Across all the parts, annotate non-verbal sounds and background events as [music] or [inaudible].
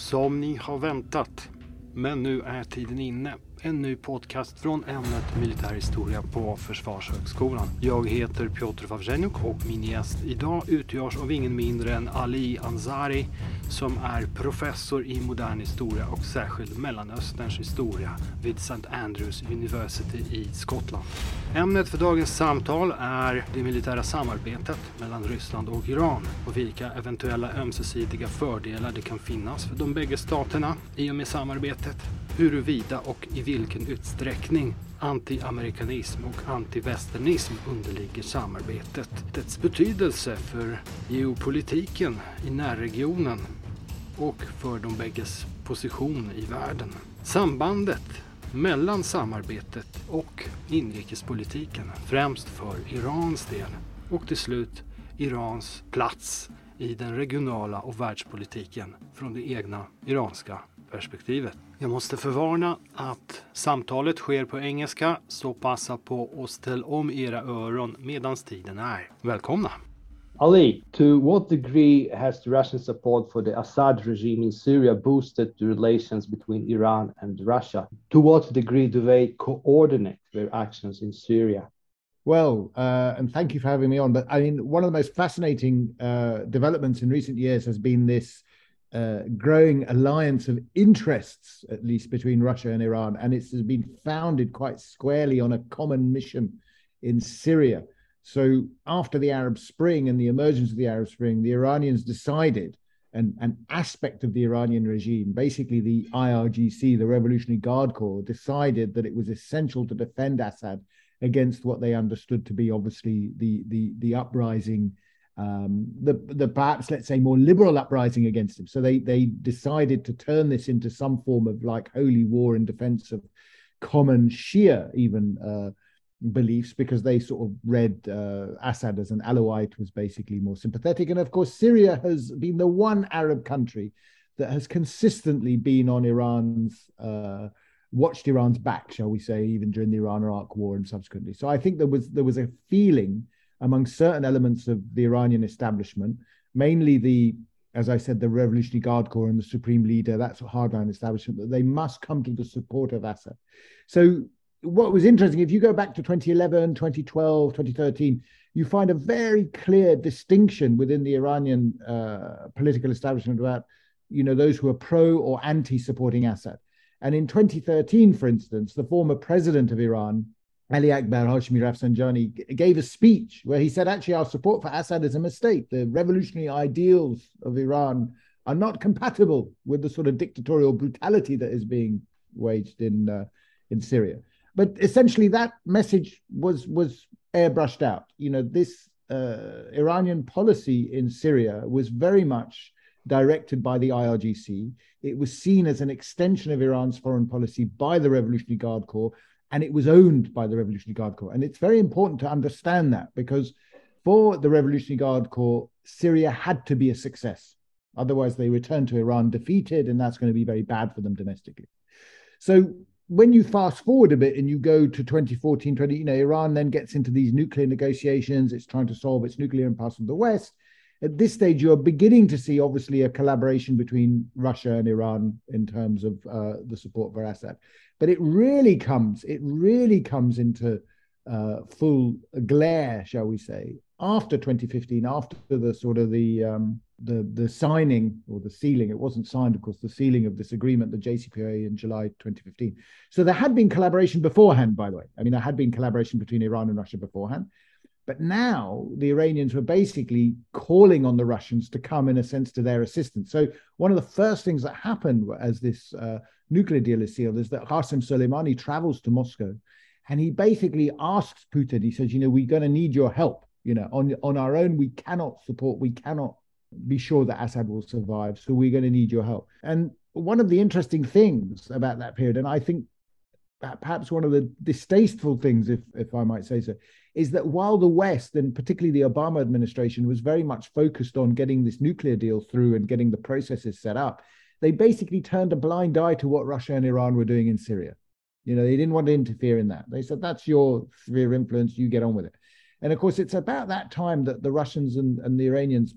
Som ni har väntat. Men nu är tiden inne en ny podcast från ämnet militärhistoria på Försvarshögskolan. Jag heter Piotr Wawrzeniuk och min gäst idag utgörs av ingen mindre än Ali Ansari som är professor i modern historia och särskilt Mellanösterns historia vid St. Andrews University i Skottland. Ämnet för dagens samtal är det militära samarbetet mellan Ryssland och Iran och vilka eventuella ömsesidiga fördelar det kan finnas för de bägge staterna i och med samarbetet huruvida och i vilken utsträckning antiamerikanism och antivästernism underligger samarbetet, dess betydelse för geopolitiken i närregionen och för de bägges position i världen. Sambandet mellan samarbetet och inrikespolitiken, främst för Irans del och till slut Irans plats i den regionala och världspolitiken från det egna iranska perspektivet. Jag måste förvarna att samtalet sker på engelska så passa på att ställa om era öron medan tiden är. Välkomna! Ali, to what degree has the Russian support for the Assad regime in Syria boosted the relations between Iran and Russia? To what degree do they coordinate their actions in Syria? Well, uh, and thank you for having me on. But I mean, one of the most fascinating uh, developments in recent years has been this uh, growing alliance of interests, at least between Russia and Iran, and it's been founded quite squarely on a common mission in Syria. So, after the Arab Spring and the emergence of the Arab Spring, the Iranians decided, and an aspect of the Iranian regime, basically the IRGC, the Revolutionary Guard Corps, decided that it was essential to defend Assad against what they understood to be obviously the the the uprising um, the the perhaps let's say more liberal uprising against him. So they they decided to turn this into some form of like holy war in defense of common Shia even uh, beliefs because they sort of read uh, Assad as an Alawite was basically more sympathetic. And of course, Syria has been the one Arab country that has consistently been on Iran's. Uh, watched Iran's back, shall we say, even during the Iran-Iraq war and subsequently. So I think there was there was a feeling among certain elements of the Iranian establishment, mainly the, as I said, the Revolutionary Guard Corps and the supreme leader, that's a hardline establishment, that they must come to the support of Assad. So what was interesting, if you go back to 2011, 2012, 2013, you find a very clear distinction within the Iranian uh, political establishment about, you know, those who are pro or anti supporting Assad. And in 2013, for instance, the former president of Iran, Ali Akbar Hashemi Rafsanjani gave a speech where he said, actually, our support for Assad is a mistake. The revolutionary ideals of Iran are not compatible with the sort of dictatorial brutality that is being waged in uh, in Syria. But essentially, that message was was airbrushed out. You know, this uh, Iranian policy in Syria was very much directed by the IRGC. It was seen as an extension of Iran's foreign policy by the Revolutionary Guard Corps and it was owned by the Revolutionary Guard Corps. And it's very important to understand that because for the Revolutionary Guard Corps, Syria had to be a success. Otherwise, they return to Iran defeated, and that's going to be very bad for them domestically. So when you fast forward a bit and you go to 2014, 20, you know, Iran then gets into these nuclear negotiations. It's trying to solve its nuclear impasse with the West. At this stage, you're beginning to see, obviously, a collaboration between Russia and Iran in terms of uh, the support for Assad. But it really comes, it really comes into uh, full glare, shall we say, after 2015, after the sort of the um, the the signing or the sealing. It wasn't signed, of course, the sealing of this agreement, the JCPOA in July 2015. So there had been collaboration beforehand, by the way. I mean, there had been collaboration between Iran and Russia beforehand. But now the Iranians were basically calling on the Russians to come, in a sense, to their assistance. So one of the first things that happened as this uh, nuclear deal is sealed is that Qasem Soleimani travels to Moscow, and he basically asks Putin. He says, "You know, we're going to need your help. You know, on on our own, we cannot support. We cannot be sure that Assad will survive. So we're going to need your help." And one of the interesting things about that period, and I think perhaps one of the distasteful things, if if I might say so, is that while the West and particularly the Obama administration was very much focused on getting this nuclear deal through and getting the processes set up, they basically turned a blind eye to what Russia and Iran were doing in Syria. You know, they didn't want to interfere in that. They said, that's your sphere of influence, you get on with it. And of course, it's about that time that the Russians and, and the Iranians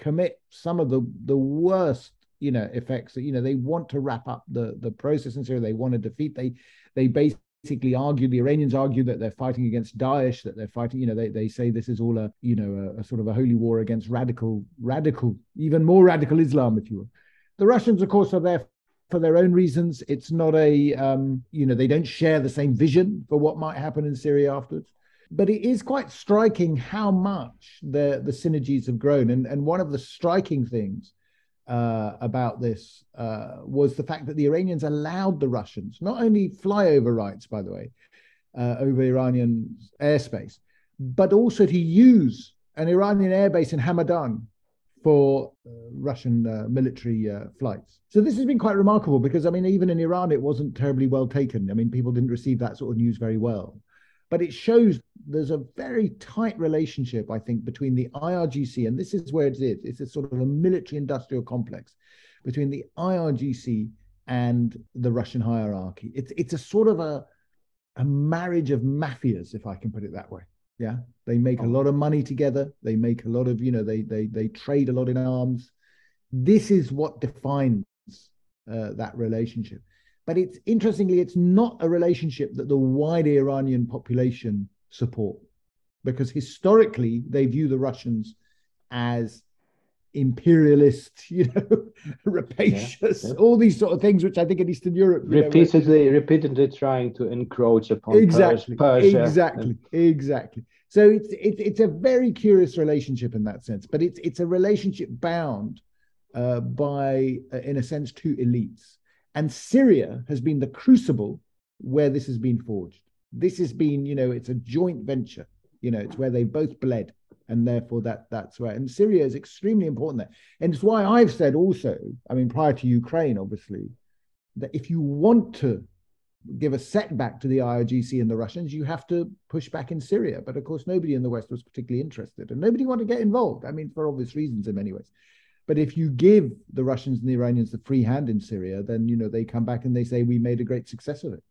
commit some of the, the worst you know effects you know they want to wrap up the the process in Syria. They want to defeat. They they basically argue the Iranians argue that they're fighting against Daesh, that they're fighting. You know, they they say this is all a you know a, a sort of a holy war against radical radical even more radical Islam, if you will. The Russians, of course, are there for their own reasons. It's not a um, you know they don't share the same vision for what might happen in Syria afterwards but it is quite striking how much the the synergies have grown. And and one of the striking things uh, about this uh, was the fact that the Iranians allowed the Russians not only flyover rights, by the way, uh, over Iranian airspace, but also to use an Iranian airbase in Hamadan for uh, Russian uh, military uh, flights. So this has been quite remarkable because I mean, even in Iran, it wasn't terribly well taken. I mean, people didn't receive that sort of news very well but it shows there's a very tight relationship, I think, between the IRGC, and this is where it is. It's a sort of a military industrial complex between the IRGC and the Russian hierarchy. It's it's a sort of a a marriage of mafias, if I can put it that way. Yeah, they make a lot of money together. They make a lot of, you know, they they they trade a lot in arms. This is what defines uh, that relationship. But it's interestingly, it's not a relationship that the wider Iranian population support, because historically they view the Russians as imperialist, [laughs] you know, rapacious, yeah, yeah. all these sort of things, which I think in Eastern Europe repeatedly, know, repeatedly trying to encroach upon exactly, Persia. Exactly, and... exactly. So it's it's it's a very curious relationship in that sense, but it's it's a relationship bound uh, by, uh, in a sense, two elites. And Syria has been the crucible where this has been forged. This has been, you know, it's a joint venture. You know, it's where they both bled, and therefore that that's where. And Syria is extremely important there, and it's why I've said also. I mean, prior to Ukraine, obviously, that if you want to give a setback to the IRGC and the Russians, you have to push back in Syria. But of course, nobody in the West was particularly interested, and nobody wanted to get involved. I mean, for obvious reasons in many ways. But if you give the Russians and the Iranians the free hand in Syria, then you know they come back and they say we made a great success of it,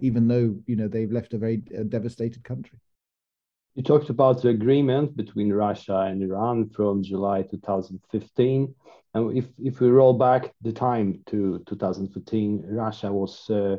even though you know they've left a very uh, devastated country. You talked about the agreement between Russia and Iran from July 2015. And if, if we roll back the time to 2015, Russia was uh,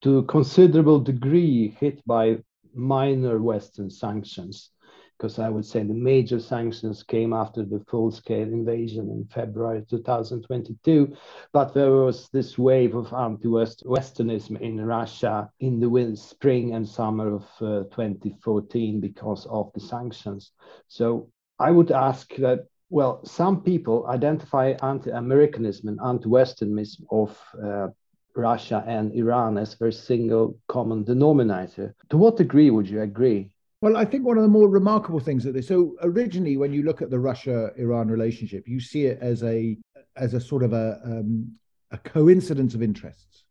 to a considerable degree hit by minor Western sanctions because I would say the major sanctions came after the full scale invasion in February 2022. But there was this wave of anti Westernism in Russia in the spring and summer of uh, 2014 because of the sanctions. So I would ask that. Well, some people identify anti-Americanism and anti-Westernism of uh, Russia and Iran as their single common denominator. To what degree would you agree? Well, I think one of the more remarkable things that this. So originally, when you look at the Russia-Iran relationship, you see it as a as a sort of a um, a coincidence of interests,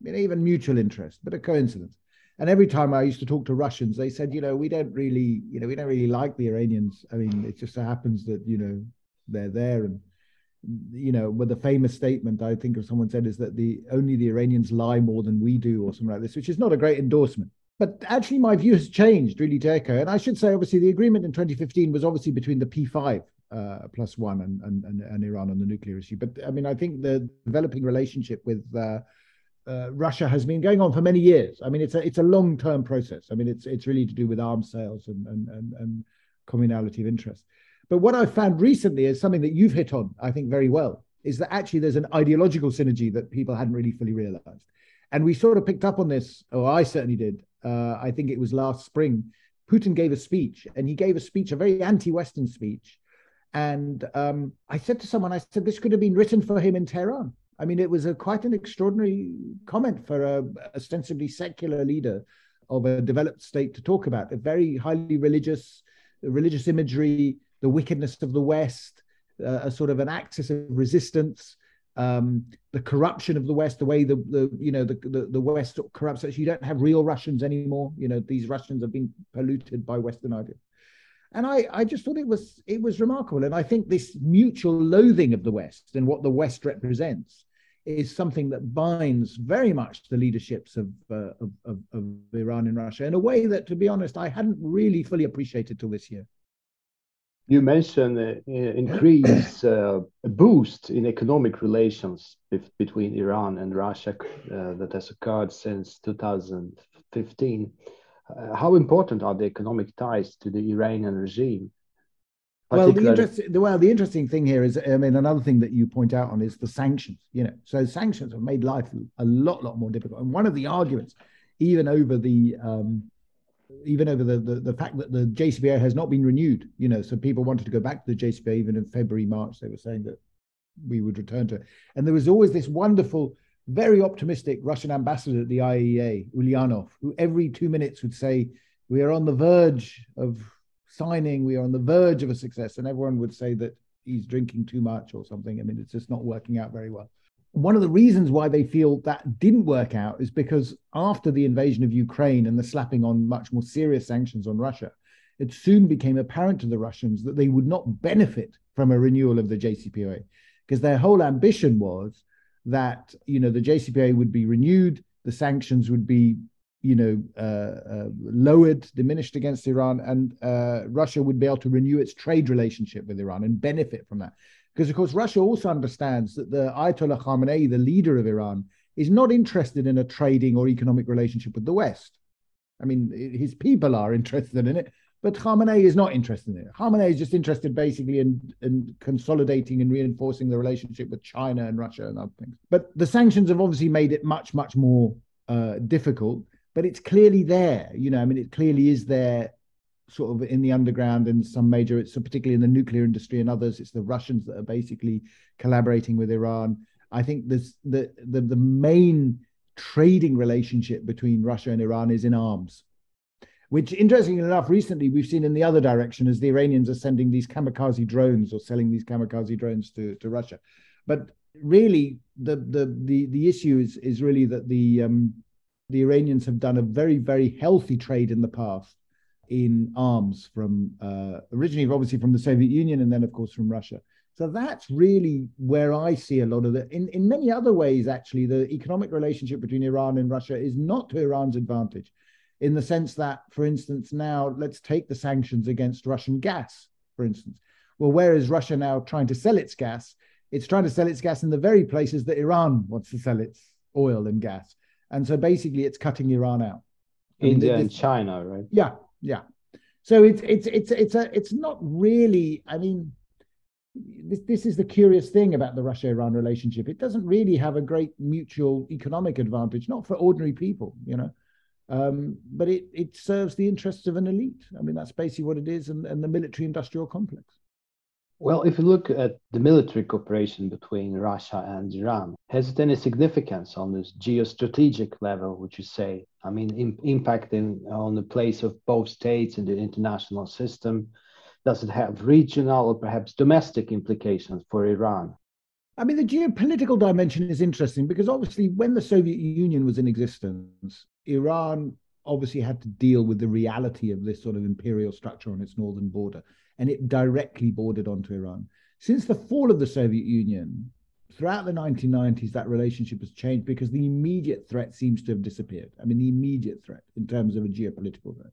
I mean, even mutual interest, but a coincidence. And every time I used to talk to Russians, they said, you know, we don't really, you know, we don't really like the Iranians. I mean, it just so happens that you know they're there, and you know, with the famous statement I think of someone said is that the only the Iranians lie more than we do, or something like this, which is not a great endorsement. But actually, my view has changed really to. And I should say, obviously, the agreement in 2015 was obviously between the P5 uh, plus one and, and, and, and, Iran on the nuclear issue. But I mean, I think the developing relationship with uh, uh, Russia has been going on for many years. I mean, it's a it's a long term process. I mean, it's it's really to do with arms sales and and and, and communality of interest. But what I've found recently is something that you've hit on, I think, very well, is that actually there's an ideological synergy that people hadn't really fully realized. And we sort of picked up on this, or I certainly did, uh, I think it was last spring, Putin gave a speech, and he gave a speech, a very anti-Western speech. And um, I said to someone, I said, this could have been written for him in Tehran. I mean, it was a, quite an extraordinary comment for a ostensibly secular leader of a developed state to talk about. A very highly religious, religious imagery, the wickedness of the West, uh, a sort of an axis of resistance, um, the corruption of the West, the way the, the you know the, the, the West corrupts us. You don't have real Russians anymore. You know these Russians have been polluted by Western ideas. And I, I just thought it was it was remarkable. And I think this mutual loathing of the West and what the West represents is something that binds very much the leaderships of, uh, of, of, of Iran and Russia in a way that, to be honest, I hadn't really fully appreciated till this year. You mentioned uh, increase uh, boost in economic relations between Iran and Russia uh, that has occurred since 2015. Uh, how important are the economic ties to the Iranian regime? Well, the interesting well, the interesting thing here is, I mean, another thing that you point out on is the sanctions. You know, so sanctions have made life a lot, lot more difficult. And one of the arguments, even over the um, even over the, the, the fact that the JCPOA has not been renewed, you know, so people wanted to go back to the JCPOA even in February, March. They were saying that we would return to it. And there was always this wonderful, very optimistic Russian ambassador at the IAEA, Ulyanov, who every two minutes would say, We are on the verge of signing, we are on the verge of a success. And everyone would say that he's drinking too much or something. I mean, it's just not working out very well one of the reasons why they feel that didn't work out is because after the invasion of Ukraine and the slapping on much more serious sanctions on Russia, it soon became apparent to the Russians that they would not benefit from a renewal of the JCPOA because their whole ambition was that you know the JCPOA would be renewed, the sanctions would be you know uh, uh, lowered, diminished against Iran, and uh, Russia would be able to renew its trade relationship with Iran and benefit from that. Because, of course, Russia also understands that the Ayatollah Khamenei, the leader of Iran, is not interested in a trading or economic relationship with the West. I mean, his people are [laughs] interested in it, but Khamenei is not interested in it. Khamenei is just interested basically in, in consolidating and reinforcing the relationship with China and Russia and other things. But the sanctions have obviously made it much, much more uh, difficult, but it's clearly there. You know, I mean, it clearly is there sort of in the underground and some major, it's particularly in the nuclear industry and others. It's the Russians that are basically collaborating with Iran. I think this the the, the main trading relationship between Russia and Iran is in arms. Which, interestingly enough, recently we've seen in the other direction as the Iranians are sending these kamikaze drones or selling these kamikaze drones to, to Russia. But really, the the the the issue is is really that the um, the Iranians have done a very very healthy trade in the past in arms from uh, originally obviously from the Soviet Union and then of course from Russia. So that's really where I see a lot of the in, in many other ways actually the economic relationship between Iran and Russia is not to Iran's advantage in the sense that for instance now let's take the sanctions against Russian gas for instance. Well where is Russia now trying to sell its gas? It's trying to sell its gas in the very places that Iran wants to sell its oil and gas. And so basically it's cutting Iran out. India I mean, and China, right? Yeah, yeah. So it's it's it's it's a it's not really. I mean, this this is the curious thing about the Russia-Iran relationship. It doesn't really have a great mutual economic advantage, not for ordinary people, you know. Um, but it it serves the interests of an elite. I mean, that's basically what it is, and, and the military-industrial complex. Well, if you look at the military cooperation between Russia and Iran, has it any significance on this geostrategic level, would you say? I mean, in, impacting on the place of both states in the international system? Does it have regional or perhaps domestic implications for Iran? I mean, the geopolitical dimension is interesting because obviously, when the Soviet Union was in existence, Iran obviously had to deal with the reality of this sort of imperial structure on its northern border and it directly bordered onto Iran. Since the fall of the Soviet Union, throughout the 1990s, that relationship has changed because the immediate threat seems to have disappeared. I mean, the immediate threat in terms of a geopolitical threat.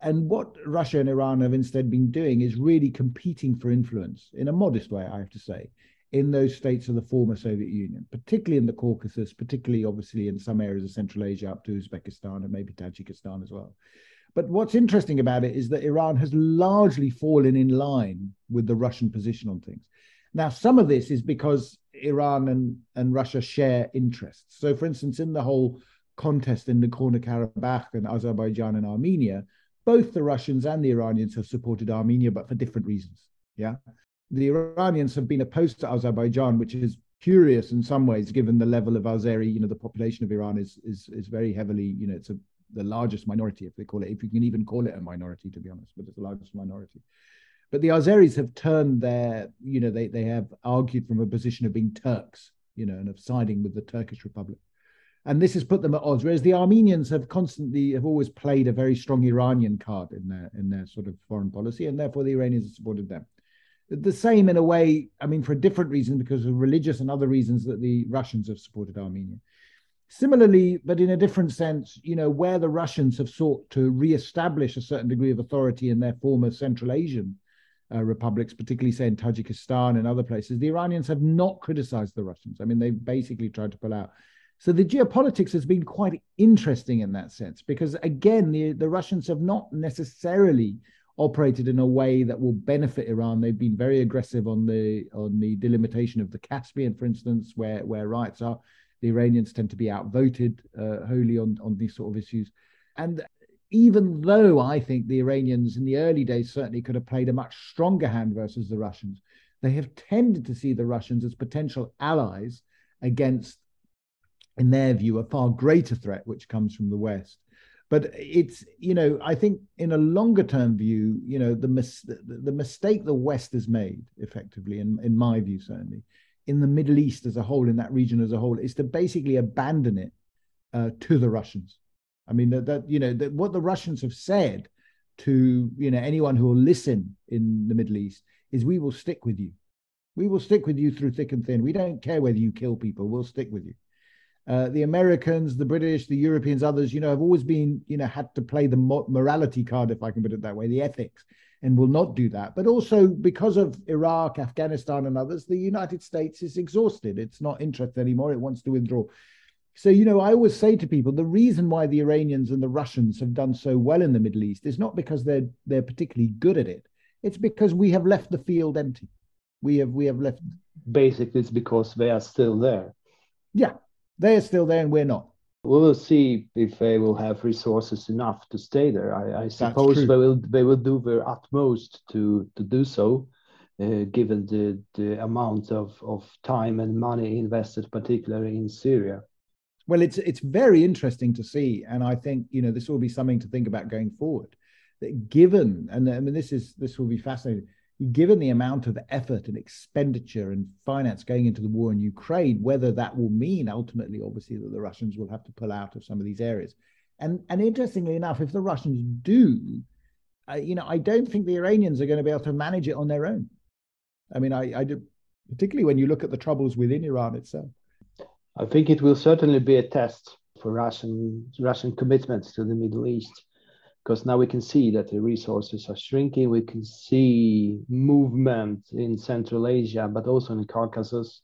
And what Russia and Iran have instead been doing is really competing for influence in a modest way, I have to say, in those states of the former Soviet Union, particularly in the Caucasus, particularly obviously in some areas of Central Asia up to Uzbekistan and maybe Tajikistan as well. But what's interesting about it is that Iran has largely fallen in line with the Russian position on things. Now, some of this is because Iran and, and Russia share interests. So, for instance, in the whole contest in Nagorno Karabakh and Azerbaijan and Armenia, both the Russians and the Iranians have supported Armenia, but for different reasons. Yeah. The Iranians have been opposed to Azerbaijan, which is curious in some ways, given the level of Azeri, you know, the population of Iran is is is very heavily, you know, it's a the largest minority, if they call it, if you can even call it a minority, to be honest, but it's the largest minority. But the Azeris have turned their, you know, they, they have argued from a position of being Turks, you know, and of siding with the Turkish Republic. And this has put them at odds. Whereas the Armenians have constantly, have always played a very strong Iranian card in their, in their sort of foreign policy, and therefore the Iranians have supported them. The same in a way, I mean, for a different reason, because of religious and other reasons that the Russians have supported Armenia. Similarly, but in a different sense, you know, where the Russians have sought to re-establish a certain degree of authority in their former Central Asian uh, republics, particularly say in Tajikistan and other places, the Iranians have not criticized the Russians. I mean, they've basically tried to pull out. So the geopolitics has been quite interesting in that sense, because again, the, the Russians have not necessarily operated in a way that will benefit Iran. They've been very aggressive on the on the delimitation of the Caspian, for instance, where where rights are. The Iranians tend to be outvoted uh, wholly on on these sort of issues, and even though I think the Iranians in the early days certainly could have played a much stronger hand versus the Russians, they have tended to see the Russians as potential allies against, in their view, a far greater threat which comes from the West. But it's, you know, I think in a longer term view, you know, the, mis- the, mistake the West has made, effectively, in, in my view, certainly, in the Middle East as a whole, in that region as a whole, is to basically abandon it uh, to the Russians I mean that, that you know that what the Russians have said to you know anyone who will listen in the Middle East is we will stick with you. We will stick with you through thick and thin. We don't care whether you kill people. We'll stick with you. Uh, the Americans, the British, the Europeans, others, you know, have always been, you know, had to play the morality card, if I can put it that way, the ethics, and will not do that. But also because of Iraq, Afghanistan, and others, the United States is exhausted. It's not interested anymore. It wants to withdraw. So, you know, I always say to people the reason why the Iranians and the Russians have done so well in the Middle East is not because they're they're particularly good at it. It's because we have left the field empty. We have we have left basically it's because they are still there. Yeah, they are still there and we're not. We will see if they will have resources enough to stay there. I, I suppose they will they will do their utmost to to do so. Uh, given the, the amount of, of time and money invested, particularly in Syria. Well, it's it's very interesting to see, and I think you know this will be something to think about going forward. That given, and I mean this is this will be fascinating. Given the amount of effort and expenditure and finance going into the war in Ukraine, whether that will mean ultimately, obviously, that the Russians will have to pull out of some of these areas, and and interestingly enough, if the Russians do, uh, you know, I don't think the Iranians are going to be able to manage it on their own. I mean, I, I do, particularly when you look at the troubles within Iran itself. I think it will certainly be a test for Russian Russian commitments to the Middle East, because now we can see that the resources are shrinking. We can see movement in Central Asia, but also in Caucasus.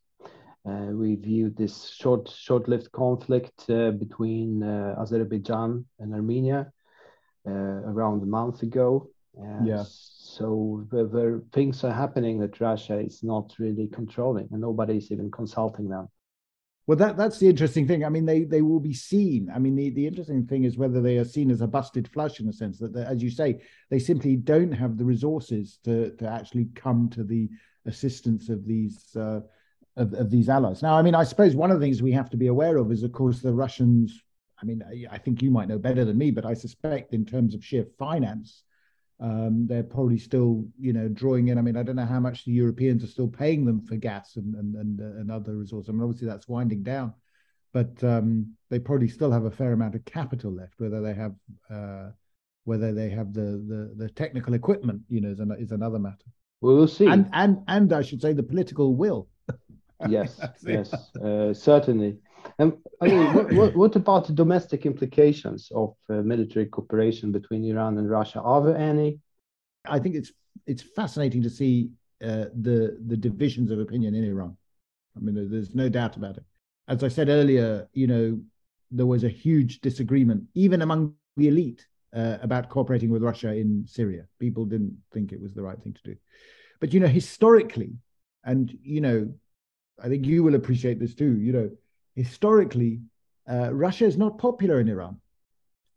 Uh, we viewed this short short-lived conflict uh, between uh, Azerbaijan and Armenia uh, around a month ago. yeah. So the, the things are happening that Russia is not really controlling, and nobody is even consulting them. Well, that that's the interesting thing. I mean, they they will be seen. I mean, the, the interesting thing is whether they are seen as a busted flush in the sense that, as you say, they simply don't have the resources to to actually come to the assistance of these uh, of, of these allies. Now, I mean, I suppose one of the things we have to be aware of is, of course, the Russians. I mean, I, I think you might know better than me, but I suspect in terms of sheer finance, um, they're probably still, you know, drawing in. I mean, I don't know how much the Europeans are still paying them for gas and and and, uh, and other resources. I mean, obviously that's winding down, but um, they probably still have a fair amount of capital left. Whether they have uh, whether they have the, the the technical equipment, you know, is, an, is another matter. Well, We will see. And and and I should say the political will. yes, [laughs] yes, uh, certainly. And I mean, what, what, [laughs] what, about the domestic implications of uh, military cooperation between Iran and Russia? Are there any? I think it's it's fascinating to see uh, the the divisions of opinion in Iran. I mean, there's no doubt about it. As I said earlier, you know, there was a huge disagreement even among the elite uh, about cooperating with Russia in Syria. People didn't think it was the right thing to do. But you know, historically, and you know, I think you will appreciate this too. You know, historically, uh, Russia is not popular in Iran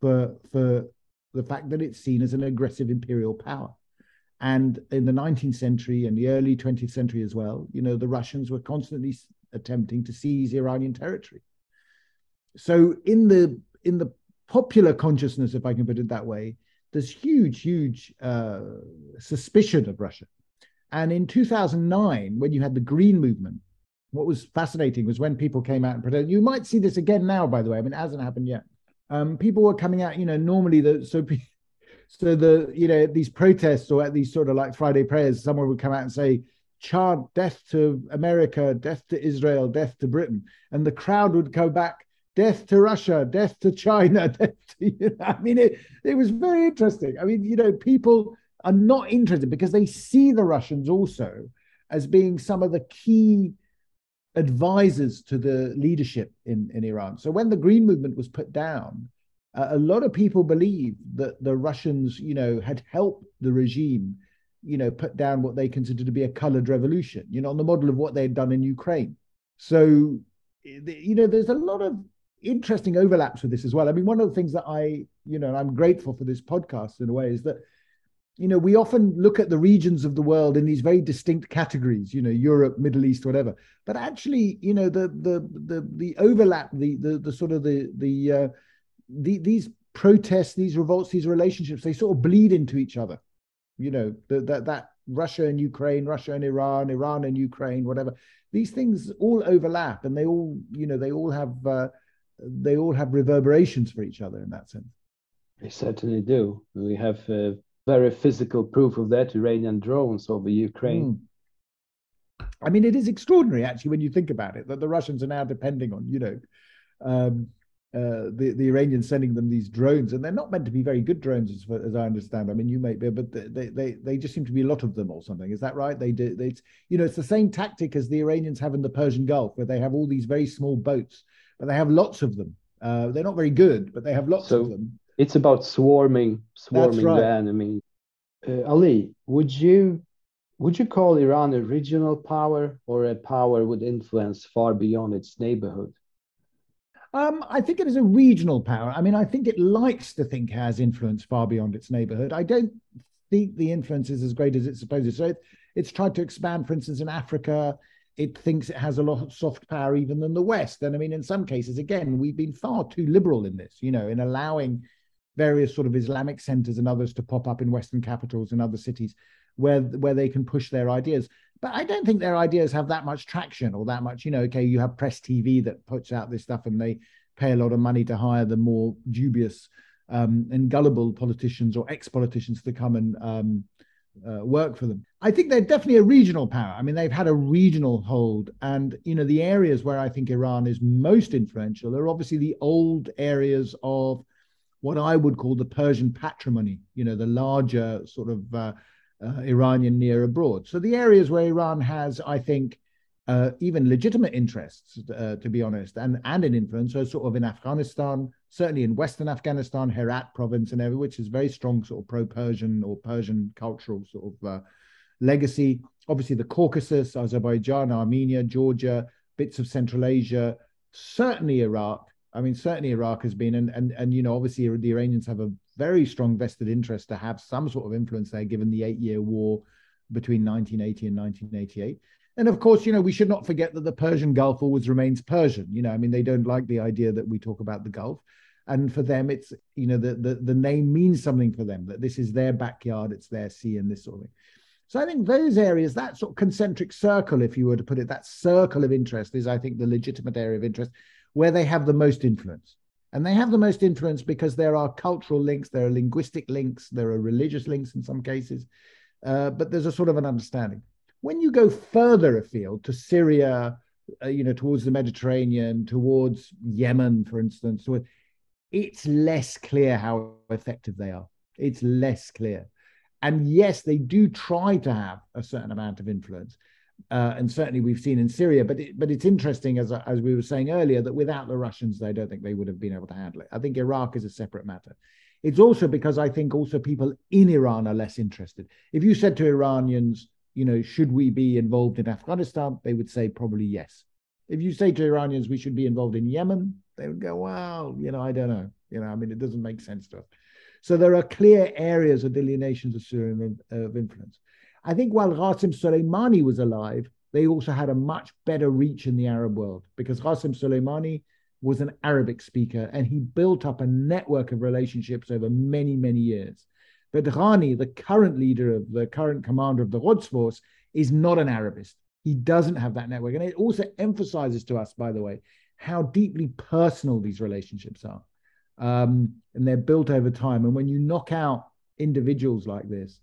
for for the fact that it's seen as an aggressive imperial power. And in the 19th century and the early 20th century as well, you know, the Russians were constantly attempting to seize Iranian territory. So in the in the popular consciousness, if I can put it that way, there's huge, huge uh, suspicion of Russia. And in 2009, when you had the Green Movement, what was fascinating was when people came out and protested. You might see this again now, by the way. I mean, it hasn't happened yet. Um, people were coming out, you know, normally the so [laughs] so the you know these protests or at these sort of like Friday prayers, someone would come out and say, chant death to America, death to Israel, death to Britain, and the crowd would go back, death to Russia, death to China, [laughs] death to, you know, [laughs] I mean, it it was very interesting. I mean, you know, people are not interested because they see the Russians also as being some of the key advisors to the leadership in, in Iran. So when the Green Movement was put down, uh, a lot of people believe that the Russians, you know, had helped the regime, you know, put down what they considered to be a colored revolution, you know, on the model of what they had done in Ukraine. So, you know, there's a lot of interesting overlaps with this as well. I mean, one of the things that I, you know, I'm grateful for this podcast in a way is that you know, we often look at the regions of the world in these very distinct categories, you know, Europe, Middle East, whatever. But actually, you know, the the the the overlap, the the the sort of the the uh, the these protests, these revolts, these relationships, they sort of bleed into each other. You know, that that Russia and Ukraine, Russia and Iran, Iran and Ukraine, whatever. These things all overlap, and they all, you know, they all have uh, they all have reverberations for each other in that sense. They certainly do. We have uh, very physical proof of that Iranian drones over Ukraine. Mm. I mean, it is extraordinary actually when you think about it that the Russians are now depending on, you know, um, uh, the the Iranians sending them these drones, and they're not meant to be very good drones, as, as I understand. I mean, you may be, but they, they they just seem to be a lot of them or something. Is that right? They do. They, you know, it's the same tactic as the Iranians have in the Persian Gulf, where they have all these very small boats, but they have lots of them. Uh, they're not very good, but they have lots so, of them it's about swarming swarming right. the enemy uh, ali would you would you call iran a regional power or a power with influence far beyond its neighborhood um, I think it is a regional power. I mean, I think it likes to think it has influence far beyond its neighborhood. I don't think the influence is as great as it supposes. So it, it's tried to expand, for instance, in Africa. It thinks it has a lot of soft power even than the West. And I mean, in some cases, again, we've been far too liberal in this, you know, in allowing various sort of Islamic centers and others to pop up in Western capitals and other cities where where they can push their ideas. But I don't think their ideas have that much traction or that much, you know, okay, you have press TV that puts out this stuff and they pay a lot of money to hire the more dubious um, and gullible politicians or ex-politicians to come and um, uh, work for them. I think they're definitely a regional power. I mean, they've had a regional hold, and you know, the areas where I think Iran is most influential are obviously the old areas of what I would call the Persian patrimony, you know, the larger sort of uh, uh, Iranian near abroad. So the areas where Iran has, I think, uh, even legitimate interests, uh, to be honest, and, and an influence, so sort of in Afghanistan, certainly in Western Afghanistan, Herat province and every, which is very strong sort of pro-Persian or Persian cultural sort of uh, legacy. Obviously the Caucasus, Azerbaijan, Armenia, Georgia, bits of Central Asia, certainly Iraq, I mean, certainly Iraq has been, and and and you know, obviously the Iranians have a very strong vested interest to have some sort of influence there, given the eight-year war between 1980 and 1988. And of course, you know, we should not forget that the Persian Gulf always remains Persian. You know, I mean, they don't like the idea that we talk about the Gulf. And for them, it's, you know, the, the, the name means something for them, that this is their backyard, it's their sea, and this sort of thing. So I think those areas, that sort of concentric circle, if you were to put it, that circle of interest is, I think, the legitimate area of interest where they have the most influence. And they have the most influence because there are cultural links, there are linguistic links, there are religious links in some cases, uh, but there's a sort of an understanding. When you go further afield to Syria, uh, you know, towards the Mediterranean, towards Yemen, for instance, it's less clear how effective they are. It's less clear. And yes, they do try to have a certain amount of influence, uh, and certainly we've seen in Syria. But it, but it's interesting, as as we were saying earlier, that without the Russians, I don't think they would have been able to handle it. I think Iraq is a separate matter. It's also because I think also people in Iran are less interested. If you said to Iranians, you know, should we be involved in Afghanistan, they would say probably yes. If you say to Iranians we should be involved in Yemen, they would go, well, you know, I don't know. You know, I mean, it doesn't make sense to us. So there are clear areas of delineations of Syrian of influence. I think while Qasem Soleimani was alive, they also had a much better reach in the Arab world because Qasem Soleimani was an Arabic speaker and he built up a network of relationships over many, many years. But Qaani, the current leader of the current commander of the Quds force, is not an Arabist. He doesn't have that network. And it also emphasizes to us, by the way, how deeply personal these relationships are. Um, and they're built over time. And when you knock out individuals like this,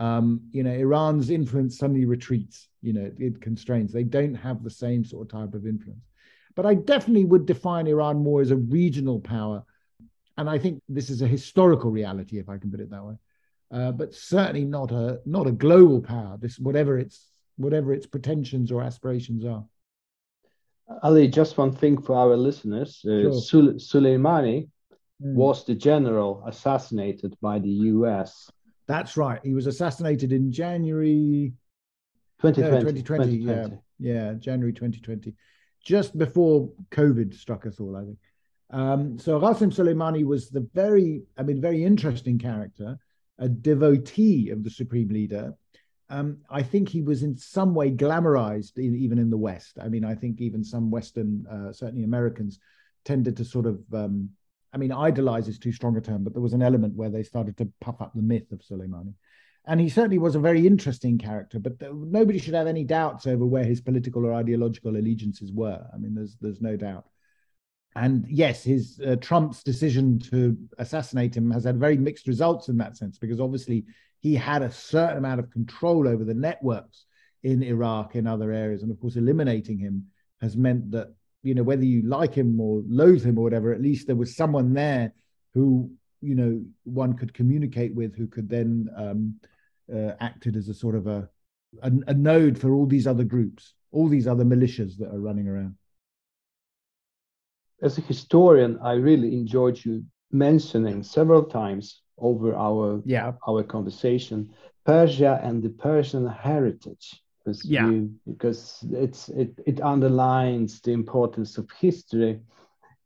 um, you know, Iran's influence suddenly retreats, you know, it constrains. They don't have the same sort of type of influence. But I definitely would define Iran more as a regional power. And I think this is a historical reality, if I can put it that way. uh, but certainly not a not a global power. This whatever its whatever its pretensions or aspirations are. Ali, just one thing for our listeners: uh, sure. Soleimani mm. was the general assassinated by the U.S. That's right. He was assassinated in January 2020. 2020, 2020. Yeah, yeah, January 2020, just before COVID struck us all, I think. Um, so Qasem Soleimani was the very, I mean, very interesting character, a devotee of the supreme leader. Um, I think he was in some way glamorized, in, even in the West. I mean, I think even some Western, uh, certainly Americans, tended to sort of, um, I mean, idolize is too strong a term, but there was an element where they started to puff up the myth of Soleimani. And he certainly was a very interesting character, but nobody should have any doubts over where his political or ideological allegiances were. I mean, there's there's no doubt and yes, his uh, Trump's decision to assassinate him has had very mixed results in that sense, because obviously he had a certain amount of control over the networks in Iraq and other areas, and of course, eliminating him has meant that you know whether you like him or loathe him or whatever, at least there was someone there who you know one could communicate with, who could then um, uh, acted as a sort of a, a a node for all these other groups, all these other militias that are running around as a historian, I really enjoyed you mentioning several times over our yeah. our conversation Persia and the Persian heritage because yeah. you, because it's it it underlines the importance of history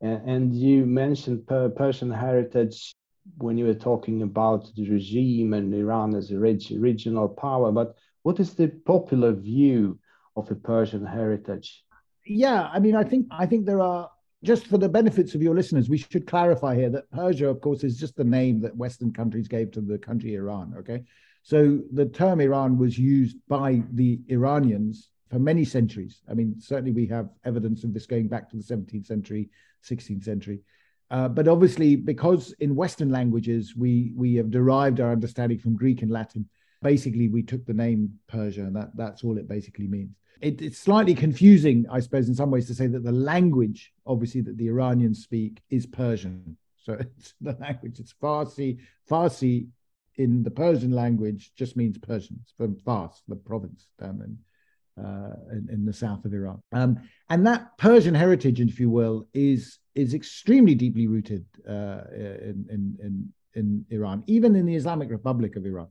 and, and you mentioned per Persian heritage when you were talking about the regime and Iran as a reg- regional power but what is the popular view of the Persian heritage yeah i mean i think i think there are just for the benefits of your listeners, we should clarify here that Persia, of course, is just the name that Western countries gave to the country Iran. Okay. So the term Iran was used by the Iranians for many centuries. I mean, certainly we have evidence of this going back to the 17th century, 16th century. Uh, but obviously, because in Western languages we we have derived our understanding from Greek and Latin, basically we took the name Persia, and that that's all it basically means it, it's slightly confusing, I suppose, in some ways to say that the language, obviously, that the Iranians speak is Persian. So [laughs] it's the language, it's Farsi. Farsi in the Persian language just means Persians from Fars, the province down in, uh, in, in, the south of Iran. Um, and that Persian heritage, if you will, is is extremely deeply rooted uh, in, in, in, in Iran, even in the Islamic Republic of Iran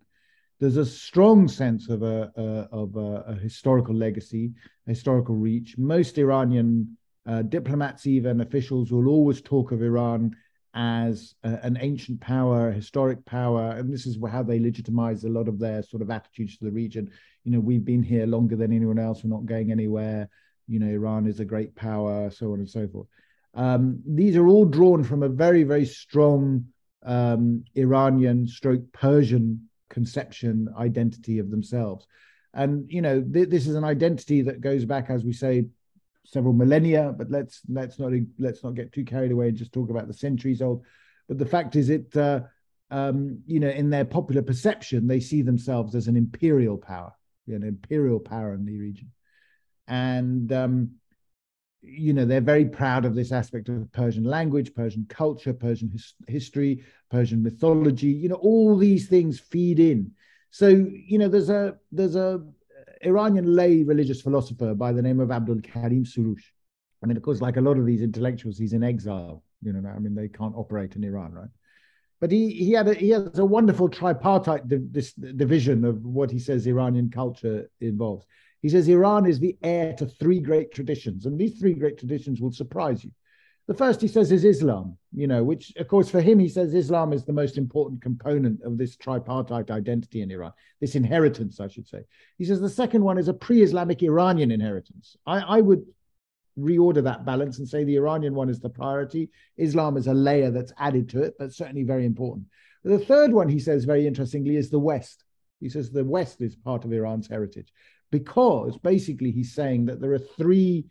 there's a strong sense of a, a of a, a, historical legacy, historical reach. Most Iranian uh, diplomats, even officials, will always talk of Iran as a, an ancient power, historic power, and this is how they legitimize a lot of their sort of attitudes to the region. You know, we've been here longer than anyone else. We're not going anywhere. You know, Iran is a great power, so on and so forth. Um, these are all drawn from a very, very strong um, Iranian stroke Persian conception, identity of themselves. And you know, th- this is an identity that goes back, as we say, several millennia. But let's let's not let's not get too carried away and just talk about the centuries old. But the fact is, it uh, um, you know, in their popular perception, they see themselves as an imperial power, you know, imperial power in the region, and um, you know they're very proud of this aspect of Persian language, Persian culture, Persian his- history, Persian mythology. You know all these things feed in. So you know there's a there's a Iranian lay religious philosopher by the name of Abdul Karim Soroush. I mean, of course, like a lot of these intellectuals, he's in exile. You know, I mean, they can't operate in Iran, right? But he he had a, he has a wonderful tripartite this division of what he says Iranian culture involves. He says Iran is the heir to three great traditions, and these three great traditions will surprise you. The first, he says, is Islam, you know, which, of course, for him, he says Islam is the most important component of this tripartite identity in Iran, this inheritance, I should say. He says the second one is a pre Islamic Iranian inheritance. I, I would reorder that balance and say the Iranian one is the priority. Islam is a layer that's added to it, but certainly very important. The third one, he says very interestingly, is the West. He says the West is part of Iran's heritage because basically he's saying that there are three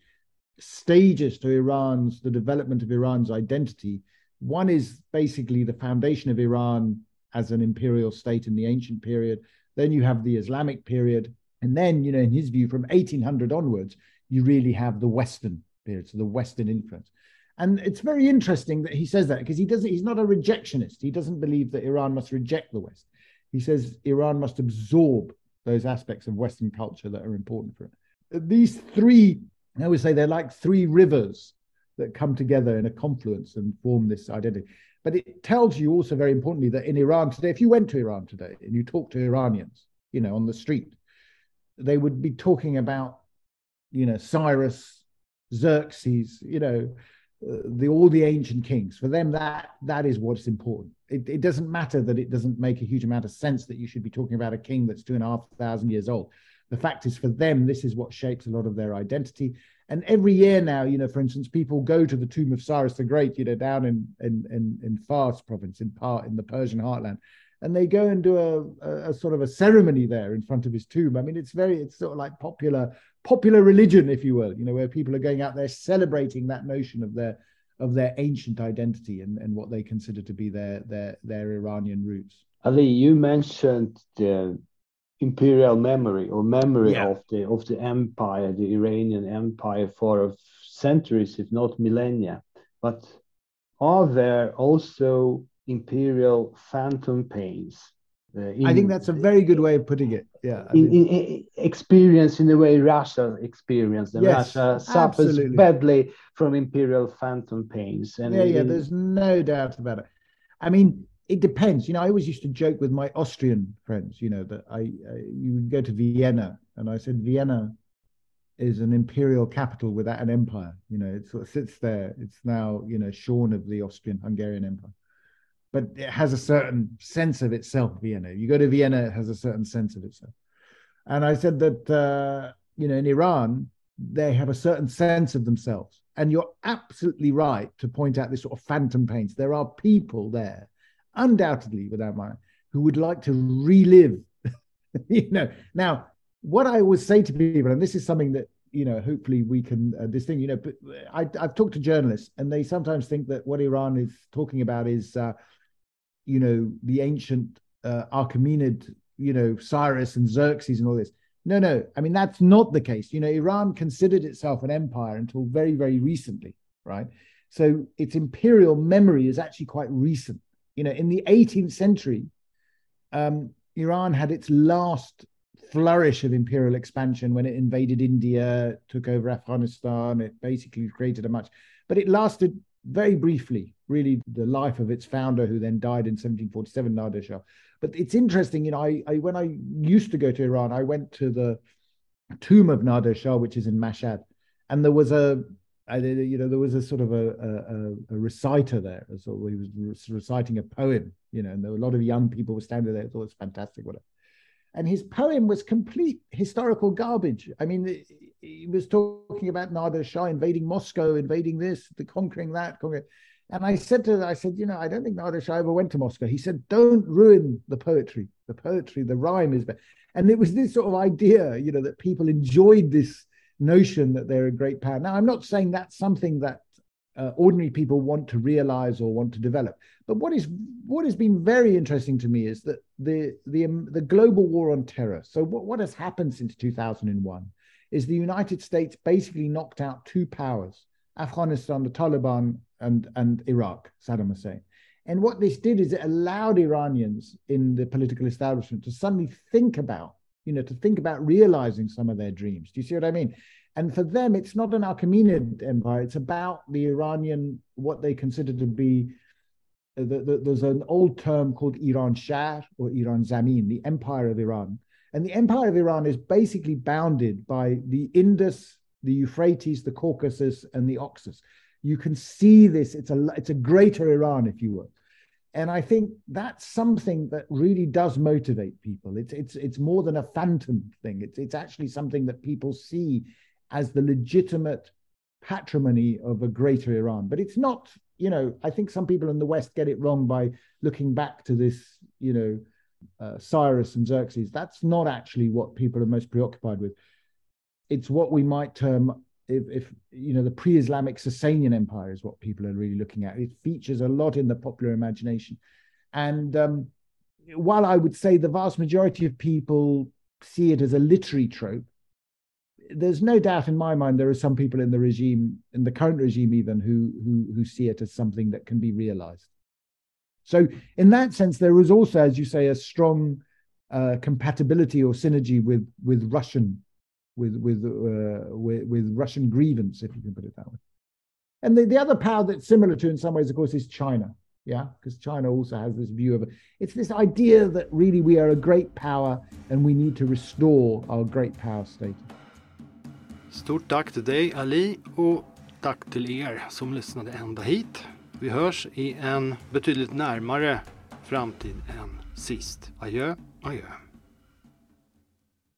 stages to Iran's the development of Iran's identity. One is basically the foundation of Iran as an imperial state in the ancient period. Then you have the Islamic period, and then you know, in his view, from 1800 onwards, you really have the Western period, so the Western influence. And it's very interesting that he says that because he doesn't. He's not a rejectionist. He doesn't believe that Iran must reject the West He says Iran must absorb those aspects of Western culture that are important for it. These three, I always say they're like three rivers that come together in a confluence and form this identity. But it tells you also very importantly that in Iran today, if you went to Iran today and you talk to Iranians, you know, on the street, they would be talking about, you know, Cyrus, Xerxes, you know, uh, the all the ancient kings. For them, that that is what's important. It, it doesn't matter that it doesn't make a huge amount of sense that you should be talking about a king that's two and a half thousand years old. The fact is, for them, this is what shapes a lot of their identity. And every year now, you know, for instance, people go to the tomb of Cyrus the Great, you know, down in in in, in Fars province, in part in the Persian heartland, and they go and do a, a, a, sort of a ceremony there in front of his tomb. I mean, it's very, it's sort of like popular popular religion, if you will, you know, where people are going out there celebrating that notion of their of their ancient identity and, and what they consider to be their their their Iranian roots. Ali, you mentioned the imperial memory or memory yeah. of the of the empire, the Iranian empire for centuries, if not millennia. But are there also imperial phantom pains? Uh, in, I think that's a very good way of putting it. Yeah, in, in, in experience in the way Russia experienced them. Yes, Russia suffers absolutely. badly from imperial phantom pains. And yeah, yeah, there's no doubt about it. I mean, it depends. You know, I always used to joke with my Austrian friends, you know, that I, I you would go to Vienna and I said, Vienna is an imperial capital without an empire. You know, it sort of sits there. It's now, you know, shorn of the Austrian Hungarian Empire. But it has a certain sense of itself, Vienna. You go to Vienna, it has a certain sense of itself. And I said that, uh, you know, in Iran, they have a certain sense of themselves. And you're absolutely right to point out this sort of phantom pains. There are people there undoubtedly, without my, who would like to relive. [laughs] you know, now what I would say to people, and this is something that you know, hopefully we can uh, this thing. You know, but I, have talked to journalists, and they sometimes think that what Iran is talking about is, uh, you know, the ancient uh, Achaemenid, you know, Cyrus and Xerxes and all this. No, no. I mean, that's not the case. You know, Iran considered itself an empire until very, very recently, right? So its imperial memory is actually quite recent. You know, in the 18th century, um, Iran had its last flourish of imperial expansion when it invaded India, took over Afghanistan. It basically created a much, but it lasted very briefly, really, the life of its founder, who then died in 1747, Nader Shah. But it's interesting, you know, I, I when I used to go to Iran, I went to the tomb of Nader Shah, which is in Mashhad, and there was a you know, there was a sort of a, a, a reciter there. So he was reciting a poem, you know, and there were a lot of young people were standing there. Thought it was fantastic, whatever. And his poem was complete historical garbage. I mean, he was talking about Nader Shah invading Moscow, invading this, the conquering that, conquering. And I said to I said, you know, I don't think Nader Shah ever went to Moscow. He said, don't ruin the poetry. The poetry, the rhyme is better. And it was this sort of idea, you know, that people enjoyed this notion that they're a great power. Now, I'm not saying that's something that uh, ordinary people want to realize or want to develop. But what is what has been very interesting to me is that the the um, the global war on terror. So what, what has happened since 2001 is the United States basically knocked out two powers: Afghanistan, the Taliban, and and Iraq, Saddam Hussein. And what this did is it allowed Iranians in the political establishment to suddenly think about you know, to think about realizing some of their dreams. Do you see what I mean? And for them, it's not an Achaemenid empire. It's about the Iranian, what they consider to be. Uh, the, the, there's an old term called Iran Shah or Iran Zamin, the empire of Iran. And the empire of Iran is basically bounded by the Indus, the Euphrates, the Caucasus, and the Oxus. You can see this. It's a it's a greater Iran, if you will and I think that's something that really does motivate people. It's it's it's more than a phantom thing. It's it's actually something that people see as the legitimate patrimony of a greater Iran. But it's not, you know, I think some people in the West get it wrong by looking back to this, you know, uh, Cyrus and Xerxes. That's not actually what people are most preoccupied with. It's what we might term if, if you know the pre-Islamic Sasanian Empire is what people are really looking at. It features a lot in the popular imagination, and um, while I would say the vast majority of people see it as a literary trope, there's no doubt in my mind there are some people in the regime, in the current regime even, who who who see it as something that can be realized. So in that sense, there is also, as you say, a strong uh, compatibility or synergy with with Russian with with, uh, with with Russian grievance, if you can put it that way. And the, the other power that's similar to in some ways, of course, is China. Yeah, because China also has this view of it. It's this idea that really we are a great power and we need to restore our great power status. Stort tack till dig Ali och tack till er som lyssnade ända hit. Vi hörs i en betydligt närmare framtid än sist. Adjö, adjö.